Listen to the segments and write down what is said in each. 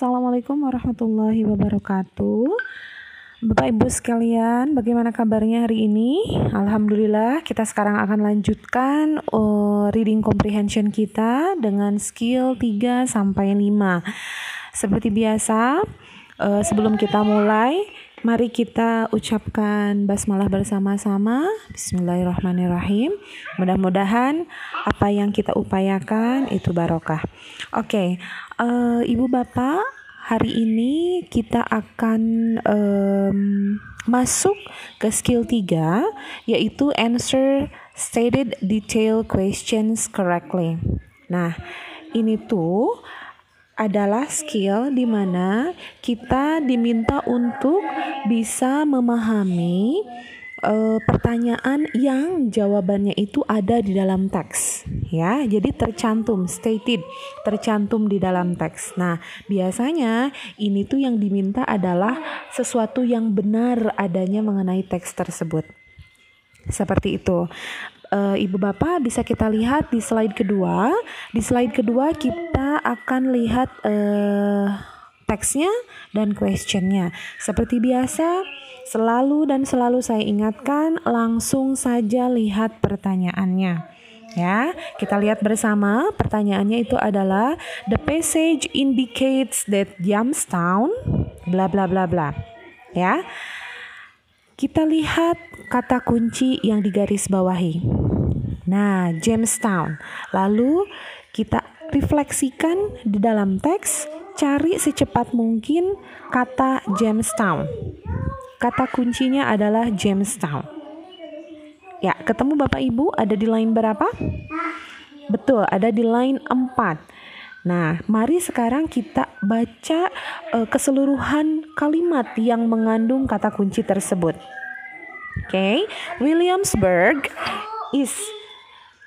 Assalamualaikum warahmatullahi wabarakatuh. Bapak Ibu sekalian, bagaimana kabarnya hari ini? Alhamdulillah, kita sekarang akan lanjutkan uh, reading comprehension kita dengan skill 3 sampai 5. Seperti biasa, uh, sebelum kita mulai, mari kita ucapkan basmalah bersama-sama. Bismillahirrahmanirrahim. Mudah-mudahan apa yang kita upayakan itu barokah. Oke, okay. uh, Ibu Bapak hari ini kita akan um, masuk ke skill 3 yaitu answer stated detail questions correctly. Nah, ini tuh adalah skill di mana kita diminta untuk bisa memahami uh, pertanyaan yang jawabannya itu ada di dalam teks ya. Jadi tercantum stated, tercantum di dalam teks. Nah, biasanya ini tuh yang diminta adalah sesuatu yang benar adanya mengenai teks tersebut. Seperti itu. Uh, Ibu Bapak bisa kita lihat di slide kedua. Di slide kedua kita akan lihat uh, teksnya dan questionnya. Seperti biasa, Selalu dan selalu saya ingatkan, langsung saja lihat pertanyaannya. Ya, kita lihat bersama. Pertanyaannya itu adalah the passage indicates that Jamestown bla bla bla bla. Ya. Kita lihat kata kunci yang digaris bawahi. Nah, Jamestown. Lalu kita refleksikan di dalam teks, cari secepat mungkin kata Jamestown. Kata kuncinya adalah Jamestown. Ya, ketemu Bapak Ibu ada di line berapa? Betul, ada di line 4. Nah, mari sekarang kita baca uh, keseluruhan kalimat yang mengandung kata kunci tersebut. Oke, okay. Williamsburg is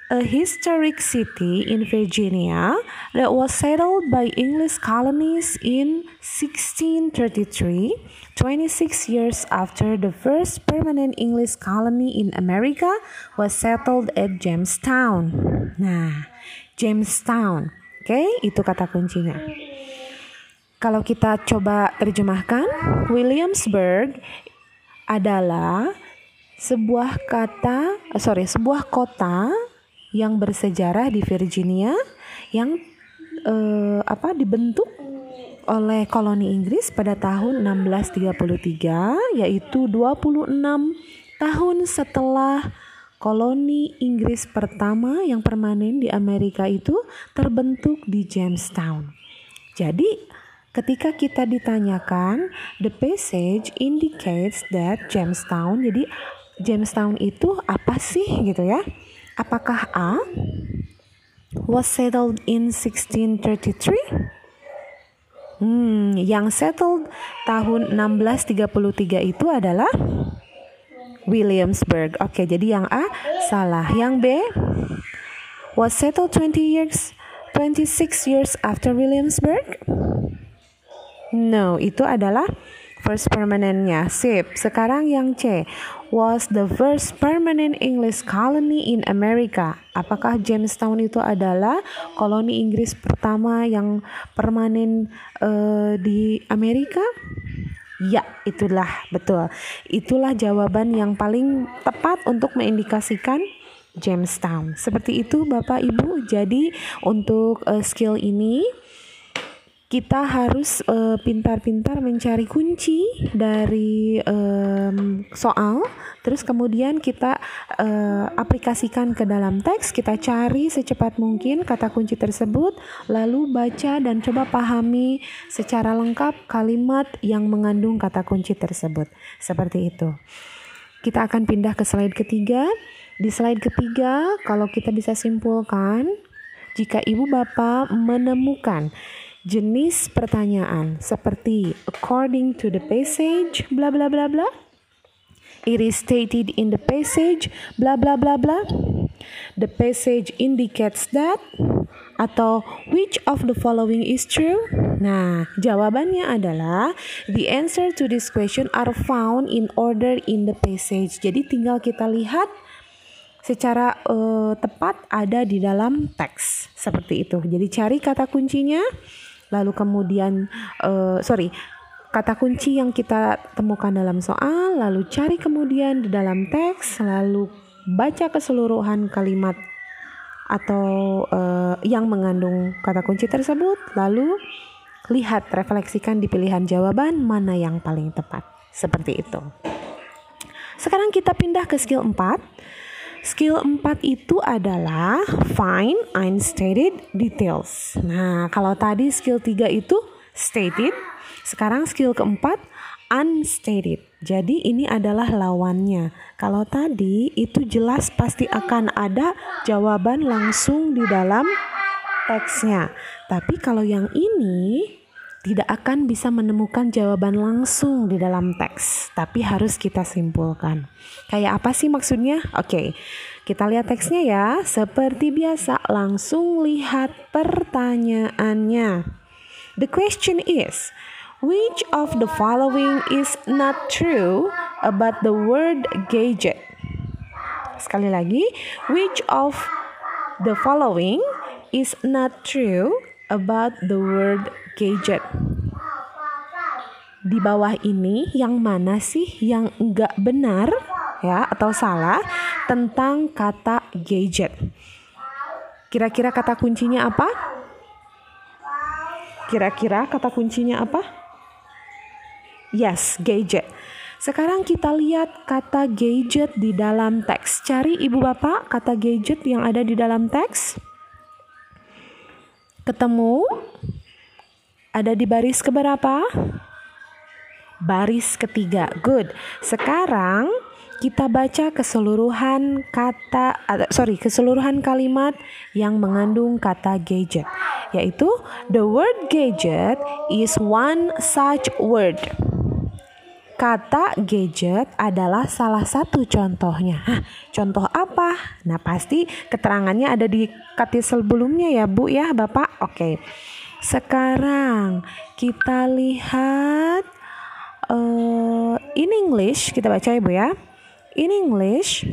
a historic city in Virginia that was settled by English colonies in 1633, 26 years after the first permanent English colony in America was settled at Jamestown. Nah, Jamestown. Oke, okay, itu kata kuncinya. Kalau kita coba terjemahkan, Williamsburg adalah sebuah kata, sorry, sebuah kota yang bersejarah di Virginia yang eh, apa dibentuk oleh koloni Inggris pada tahun 1633 yaitu 26 tahun setelah koloni Inggris pertama yang permanen di Amerika itu terbentuk di Jamestown. Jadi ketika kita ditanyakan the passage indicates that Jamestown jadi Jamestown itu apa sih gitu ya? Apakah A was settled in 1633? Hmm, yang settled tahun 1633 itu adalah Williamsburg. Oke, jadi yang A salah. Yang B was settled 20 years 26 years after Williamsburg? No, itu adalah first permanentnya. Sip. Sekarang yang C. Was the first permanent English colony in America. Apakah Jamestown itu adalah koloni Inggris pertama yang permanen uh, di Amerika? Ya, itulah betul. Itulah jawaban yang paling tepat untuk mengindikasikan Jamestown. Seperti itu Bapak Ibu. Jadi untuk uh, skill ini kita harus uh, pintar-pintar mencari kunci dari um, soal, terus kemudian kita uh, aplikasikan ke dalam teks, kita cari secepat mungkin kata kunci tersebut, lalu baca dan coba pahami secara lengkap kalimat yang mengandung kata kunci tersebut. Seperti itu. Kita akan pindah ke slide ketiga. Di slide ketiga, kalau kita bisa simpulkan, jika ibu bapak menemukan jenis pertanyaan seperti according to the passage bla bla bla bla. It is stated in the passage bla bla bla bla. The passage indicates that atau which of the following is true? Nah jawabannya adalah the answer to this question are found in order in the passage. Jadi tinggal kita lihat secara uh, tepat ada di dalam teks seperti itu. Jadi cari kata kuncinya lalu kemudian uh, sorry kata kunci yang kita temukan dalam soal, lalu cari kemudian di dalam teks, lalu baca keseluruhan kalimat atau uh, yang mengandung kata kunci tersebut, lalu lihat refleksikan di pilihan jawaban mana yang paling tepat. Seperti itu. Sekarang kita pindah ke skill 4. Skill 4 itu adalah find unstated details. Nah, kalau tadi skill 3 itu stated, sekarang skill keempat unstated. Jadi ini adalah lawannya. Kalau tadi itu jelas pasti akan ada jawaban langsung di dalam teksnya. Tapi kalau yang ini tidak akan bisa menemukan jawaban langsung di dalam teks, tapi harus kita simpulkan. Kayak apa sih maksudnya? Oke, kita lihat teksnya ya. Seperti biasa, langsung lihat pertanyaannya. The question is, Which of the following is not true about the word gadget? Sekali lagi, which of the following is not true about the word gadget? Di bawah ini yang mana sih yang enggak benar ya atau salah tentang kata gadget? Kira-kira kata kuncinya apa? Kira-kira kata kuncinya apa? Yes, gadget. Sekarang kita lihat kata gadget di dalam teks. Cari ibu bapak kata gadget yang ada di dalam teks. Ketemu? Ada di baris keberapa? Baris ketiga. Good. Sekarang kita baca keseluruhan kata sorry keseluruhan kalimat yang mengandung kata gadget yaitu the word gadget is one such word Kata gadget adalah salah satu contohnya. Hah, contoh apa? Nah, pasti keterangannya ada di kata sebelumnya ya, Bu ya, Bapak. Oke. Sekarang kita lihat uh, in English, kita baca ya, Bu ya. In English,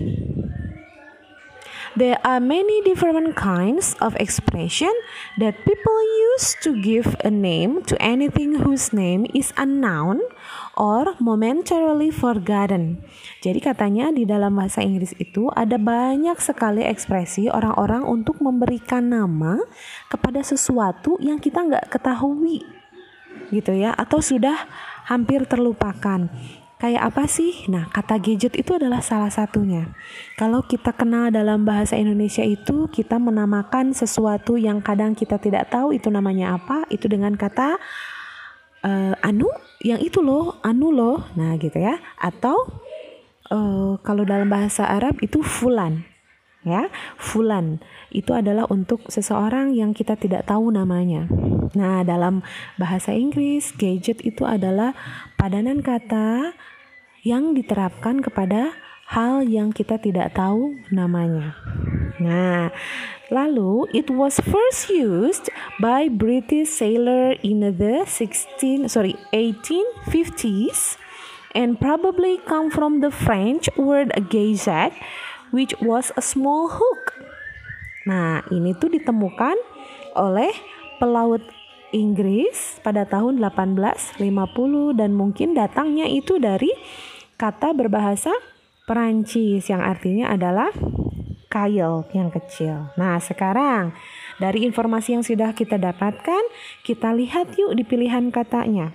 There are many different kinds of expression that people use to give a name to anything whose name is unknown or momentarily forgotten. Jadi katanya di dalam bahasa Inggris itu ada banyak sekali ekspresi orang-orang untuk memberikan nama kepada sesuatu yang kita nggak ketahui gitu ya atau sudah hampir terlupakan. Kayak apa sih? Nah, kata gadget itu adalah salah satunya. Kalau kita kenal dalam bahasa Indonesia itu, kita menamakan sesuatu yang kadang kita tidak tahu itu namanya apa, itu dengan kata uh, anu, yang itu loh, anu loh. Nah, gitu ya. Atau uh, kalau dalam bahasa Arab itu fulan. Ya, fulan itu adalah untuk seseorang yang kita tidak tahu namanya. Nah, dalam bahasa Inggris, gadget itu adalah padanan kata yang diterapkan kepada hal yang kita tidak tahu namanya. Nah, lalu it was first used by British sailor in the 16 sorry 1850s and probably come from the French word gazette which was a small hook. Nah, ini tuh ditemukan oleh pelaut Inggris pada tahun 1850 dan mungkin datangnya itu dari kata berbahasa Perancis yang artinya adalah kail yang kecil. Nah, sekarang dari informasi yang sudah kita dapatkan, kita lihat yuk di pilihan katanya.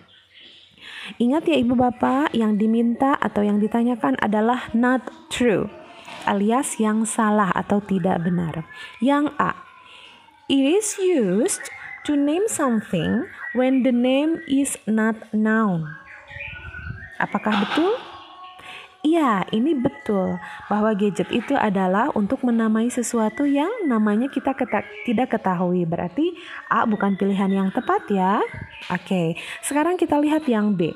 Ingat ya Ibu Bapak, yang diminta atau yang ditanyakan adalah not true alias yang salah atau tidak benar. Yang A. It is used to name something when the name is not known. Apakah betul? Iya, ini betul bahwa gadget itu adalah untuk menamai sesuatu yang namanya kita keta tidak ketahui. Berarti A bukan pilihan yang tepat ya. Oke, sekarang kita lihat yang B.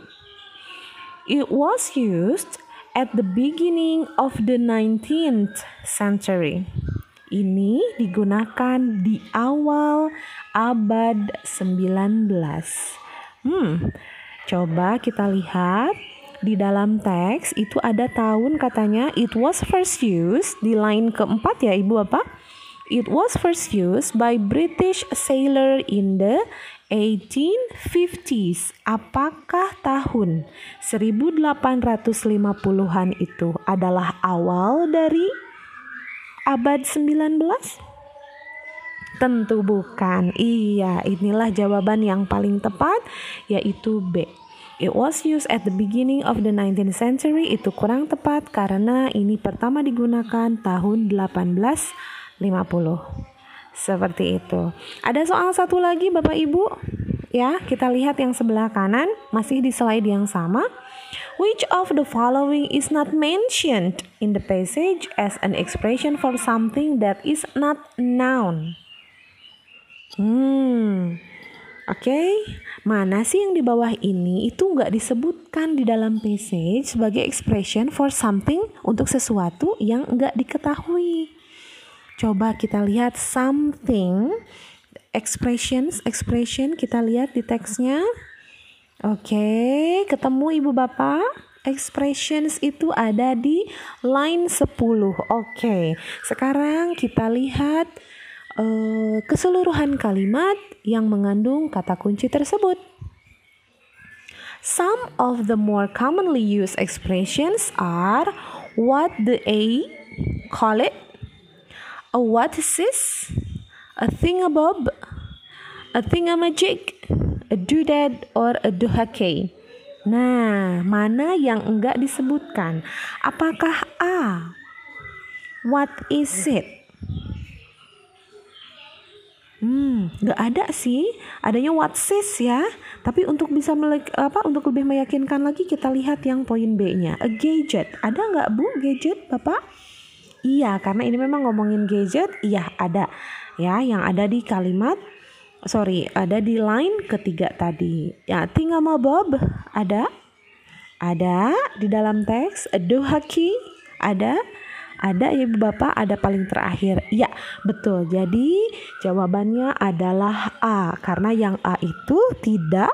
It was used at the beginning of the 19th century. Ini digunakan di awal abad 19. Hmm, coba kita lihat di dalam teks itu ada tahun katanya it was first used di line keempat ya ibu apa? It was first used by British sailor in the 1850s. Apakah tahun 1850-an itu adalah awal dari abad 19? Tentu bukan. Iya, inilah jawaban yang paling tepat yaitu B. It was used at the beginning of the 19th century. Itu kurang tepat karena ini pertama digunakan tahun 1850. Seperti itu. Ada soal satu lagi Bapak Ibu? Ya, kita lihat yang sebelah kanan masih di slide yang sama. Which of the following is not mentioned in the passage as an expression for something that is not noun? Hmm, oke. Okay. Mana sih yang di bawah ini itu nggak disebutkan di dalam passage sebagai expression for something untuk sesuatu yang nggak diketahui. Coba kita lihat something expressions expression kita lihat di teksnya. Oke, okay, ketemu Ibu Bapak? Expressions itu ada di line 10. Oke, okay. sekarang kita lihat uh, keseluruhan kalimat yang mengandung kata kunci tersebut. Some of the more commonly used expressions are what the A call it, a what is this, a thingamabob, a thingamajig, a doodad, or a duhake. Nah, mana yang enggak disebutkan? Apakah A? What is it? Hmm, nggak ada sih. Adanya what says ya. Tapi untuk bisa melek, apa untuk lebih meyakinkan lagi kita lihat yang poin B-nya. A gadget. Ada nggak Bu gadget, Bapak? Iya, karena ini memang ngomongin gadget. Iya, ada. Ya, yang ada di kalimat sorry, ada di line ketiga tadi. Ya, tinggal mau Bob ada. Ada di dalam teks. Dohaki ada ada ya Bapak, ada paling terakhir. Ya, betul. Jadi jawabannya adalah A karena yang A itu tidak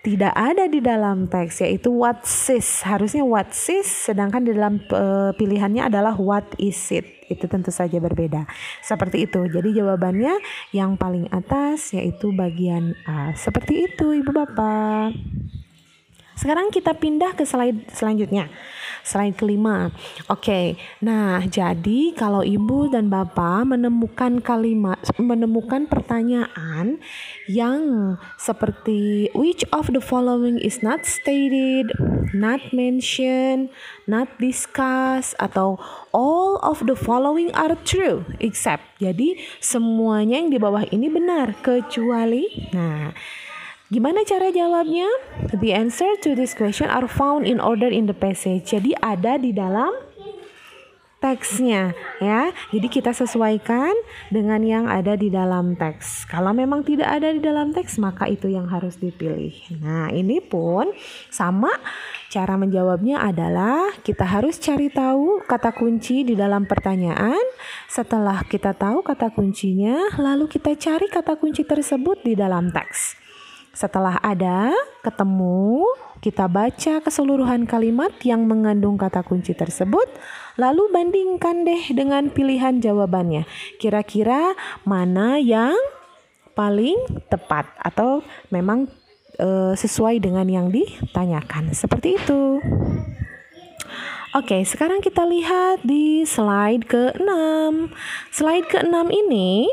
tidak ada di dalam teks yaitu what is. Harusnya what is sedangkan di dalam uh, pilihannya adalah what is it. Itu tentu saja berbeda. Seperti itu. Jadi jawabannya yang paling atas yaitu bagian A. Seperti itu ibu bapak. Sekarang kita pindah ke slide selanjutnya Slide kelima. Oke. Okay. Nah, jadi kalau ibu dan bapak menemukan kalimat menemukan pertanyaan yang seperti which of the following is not stated, not mentioned, not discussed atau all of the following are true except. Jadi semuanya yang di bawah ini benar kecuali nah Gimana cara jawabnya? The answer to this question are found in order in the passage. Jadi ada di dalam teksnya ya. Jadi kita sesuaikan dengan yang ada di dalam teks. Kalau memang tidak ada di dalam teks, maka itu yang harus dipilih. Nah, ini pun sama cara menjawabnya adalah kita harus cari tahu kata kunci di dalam pertanyaan. Setelah kita tahu kata kuncinya, lalu kita cari kata kunci tersebut di dalam teks. Setelah ada, ketemu, kita baca keseluruhan kalimat yang mengandung kata kunci tersebut, lalu bandingkan deh dengan pilihan jawabannya. Kira-kira mana yang paling tepat atau memang e, sesuai dengan yang ditanyakan. Seperti itu. Oke, sekarang kita lihat di slide ke-6. Slide ke-6 ini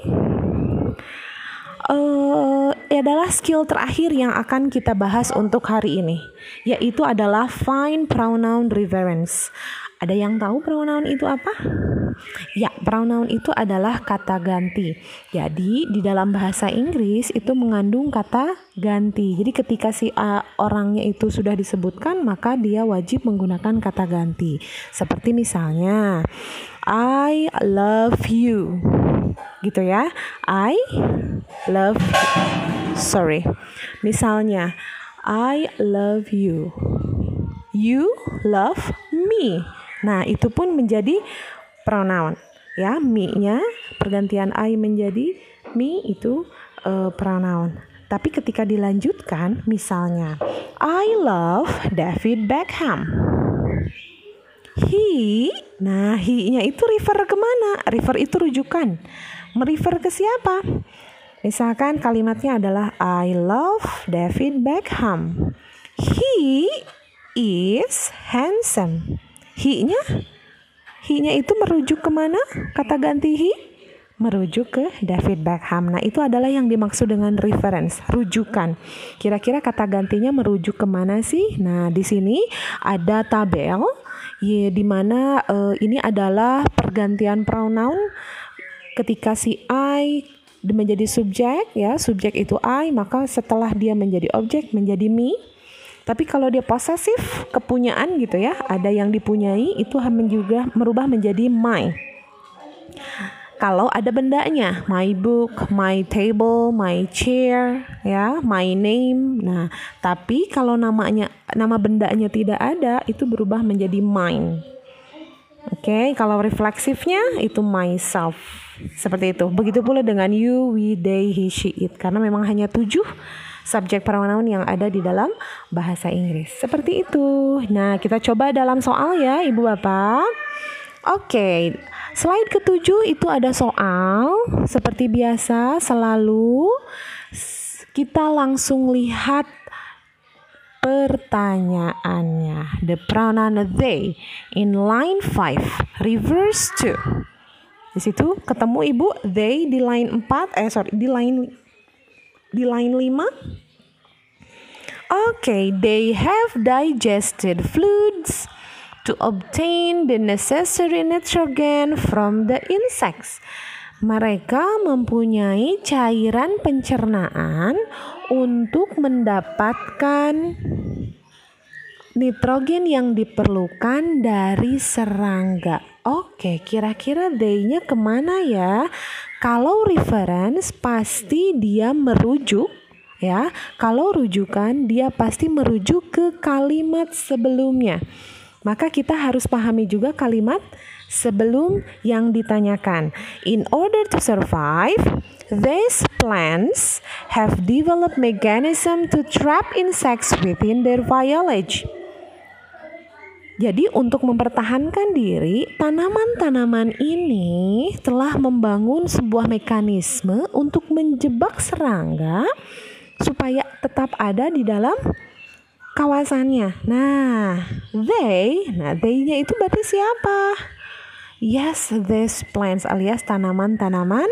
uh, adalah skill terakhir yang akan kita bahas untuk hari ini, yaitu adalah find pronoun reference. Ada yang tahu pronoun itu apa? Ya, pronoun itu adalah kata ganti. Jadi, di dalam bahasa Inggris itu mengandung kata ganti. Jadi, ketika si uh, orangnya itu sudah disebutkan, maka dia wajib menggunakan kata ganti. Seperti misalnya, I love you. Gitu ya. I love sorry. Misalnya, I love you. You love me. Nah, itu pun menjadi pronoun. Ya, me-nya pergantian I menjadi me itu uh, pronoun. Tapi ketika dilanjutkan, misalnya, I love David Beckham. He, nah he-nya itu refer ke mana? Refer itu rujukan. Merefer ke siapa? Misalkan kalimatnya adalah I love David Beckham. He is handsome. He-nya He-nya itu merujuk ke mana? Kata ganti he? Merujuk ke David Beckham. Nah, itu adalah yang dimaksud dengan reference, rujukan. Kira-kira kata gantinya merujuk ke mana sih? Nah, di sini ada tabel ya, di mana uh, ini adalah pergantian pronoun ketika si I menjadi subjek ya subjek itu I maka setelah dia menjadi objek menjadi me tapi kalau dia posesif kepunyaan gitu ya, ada yang dipunyai itu juga merubah menjadi my. Kalau ada bendanya, my book, my table, my chair, ya, my name. Nah, tapi kalau namanya nama bendanya tidak ada, itu berubah menjadi mine. Oke, okay, kalau refleksifnya itu myself. Seperti itu. Begitu pula dengan you, we, they, he, she, it. Karena memang hanya tujuh subjek pronoun yang ada di dalam bahasa Inggris. Seperti itu. Nah, kita coba dalam soal ya, Ibu Bapak. Oke, okay. Slide ketujuh itu ada soal. Seperti biasa, selalu kita langsung lihat pertanyaannya. The pronoun they in line 5, reverse to. Di situ ketemu Ibu they di line 4 eh sorry di line di line 5 Okay, they have digested fluids to obtain the necessary nitrogen from the insects. Mereka mempunyai cairan pencernaan untuk mendapatkan nitrogen yang diperlukan dari serangga. Oke, kira-kira day-nya ke mana ya? Kalau reference pasti dia merujuk ya. Kalau rujukan dia pasti merujuk ke kalimat sebelumnya. Maka kita harus pahami juga kalimat sebelum yang ditanyakan. In order to survive, these plants have developed mechanism to trap insects within their foliage. Jadi untuk mempertahankan diri, tanaman-tanaman ini telah membangun sebuah mekanisme untuk menjebak serangga supaya tetap ada di dalam kawasannya. Nah, they, nah they-nya itu berarti siapa? Yes, these plants alias tanaman-tanaman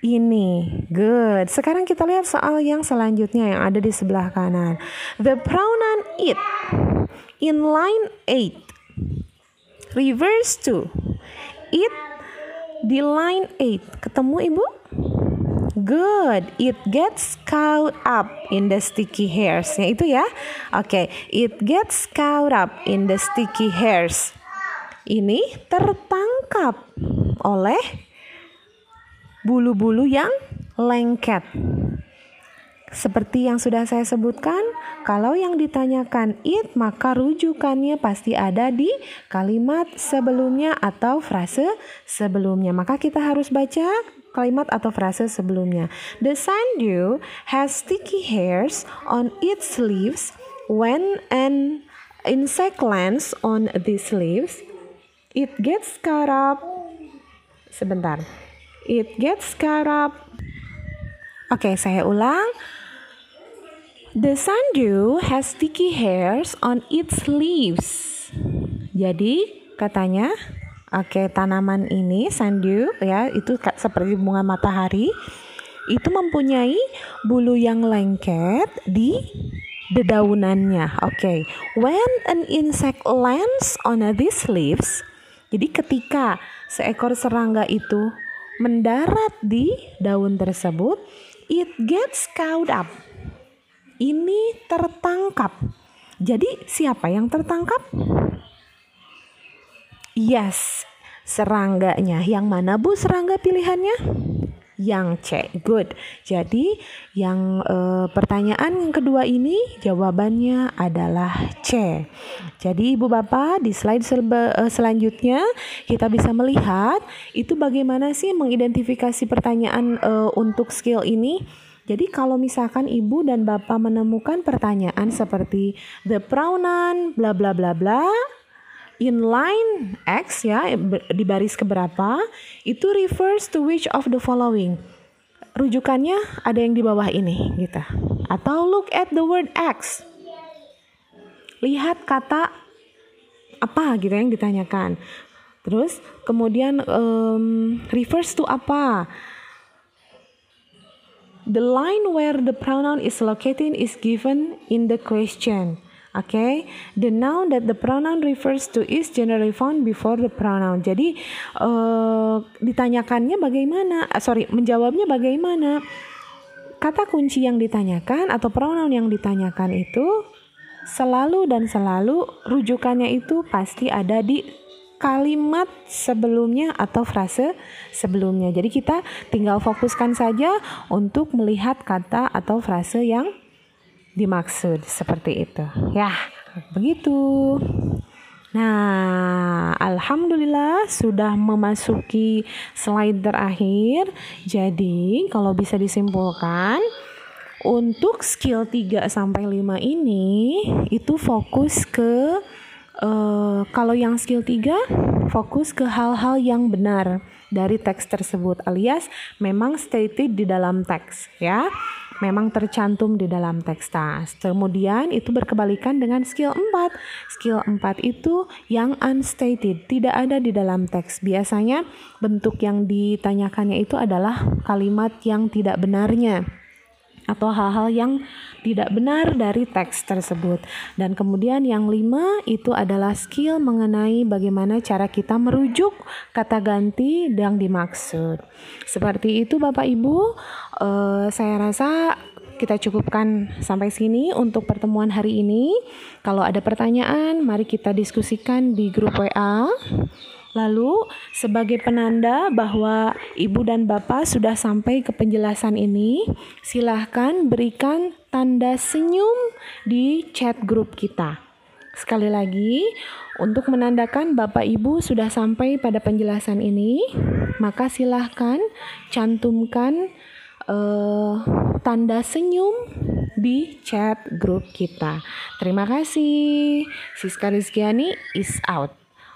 ini. Good. Sekarang kita lihat soal yang selanjutnya yang ada di sebelah kanan. The pronoun it in line 8 reverse to it di line 8. Ketemu Ibu? Good. It gets caught up in the sticky hairs. Ya itu ya. Oke, okay. it gets caught up in the sticky hairs. Ini tertangkap oleh bulu-bulu yang lengket. Seperti yang sudah saya sebutkan, kalau yang ditanyakan it, maka rujukannya pasti ada di kalimat sebelumnya atau frase sebelumnya. Maka kita harus baca kalimat atau frase sebelumnya. The sundew has sticky hairs on its leaves when an insect lands on these leaves. It gets caught up. Sebentar. It gets caught up. Oke, okay, saya ulang. The sundew has sticky hairs on its leaves. Jadi, katanya Oke, tanaman ini sandu ya, itu seperti bunga matahari. Itu mempunyai bulu yang lengket di dedaunannya. Oke, when an insect lands on these leaves, jadi ketika seekor serangga itu mendarat di daun tersebut, it gets caught up. Ini tertangkap. Jadi siapa yang tertangkap? Yes, serangganya. Yang mana Bu serangga pilihannya? Yang C. Good. Jadi yang e, pertanyaan yang kedua ini jawabannya adalah C. Jadi Ibu Bapak di slide selba, e, selanjutnya kita bisa melihat itu bagaimana sih mengidentifikasi pertanyaan e, untuk skill ini. Jadi kalau misalkan ibu dan bapak menemukan pertanyaan seperti the pronoun bla bla bla bla in line X ya di baris keberapa itu refers to which of the following? Rujukannya ada yang di bawah ini gitu. Atau look at the word X. Lihat kata apa gitu yang ditanyakan. Terus kemudian um, refers to apa? The line where the pronoun is located is given in the question Okay, the noun that the pronoun refers to is generally found before the pronoun. Jadi uh, ditanyakannya bagaimana? Uh, sorry, menjawabnya bagaimana? Kata kunci yang ditanyakan atau pronoun yang ditanyakan itu selalu dan selalu rujukannya itu pasti ada di kalimat sebelumnya atau frase sebelumnya. Jadi kita tinggal fokuskan saja untuk melihat kata atau frase yang dimaksud seperti itu. Ya, begitu. Nah, alhamdulillah sudah memasuki slide terakhir. Jadi, kalau bisa disimpulkan, untuk skill 3 sampai 5 ini itu fokus ke uh, kalau yang skill 3 fokus ke hal-hal yang benar dari teks tersebut alias memang stated di dalam teks ya memang tercantum di dalam teks tas. Kemudian itu berkebalikan dengan skill 4. Skill 4 itu yang unstated, tidak ada di dalam teks. Biasanya bentuk yang ditanyakannya itu adalah kalimat yang tidak benarnya atau hal-hal yang tidak benar dari teks tersebut. Dan kemudian yang lima itu adalah skill mengenai bagaimana cara kita merujuk kata ganti yang dimaksud. Seperti itu Bapak Ibu, uh, saya rasa kita cukupkan sampai sini untuk pertemuan hari ini. Kalau ada pertanyaan, mari kita diskusikan di grup WA. Lalu, sebagai penanda bahwa ibu dan bapak sudah sampai ke penjelasan ini, silahkan berikan tanda senyum di chat grup kita. Sekali lagi, untuk menandakan Bapak Ibu sudah sampai pada penjelasan ini, maka silahkan cantumkan uh, tanda senyum di chat grup kita. Terima kasih. Siska Rizkiani is out.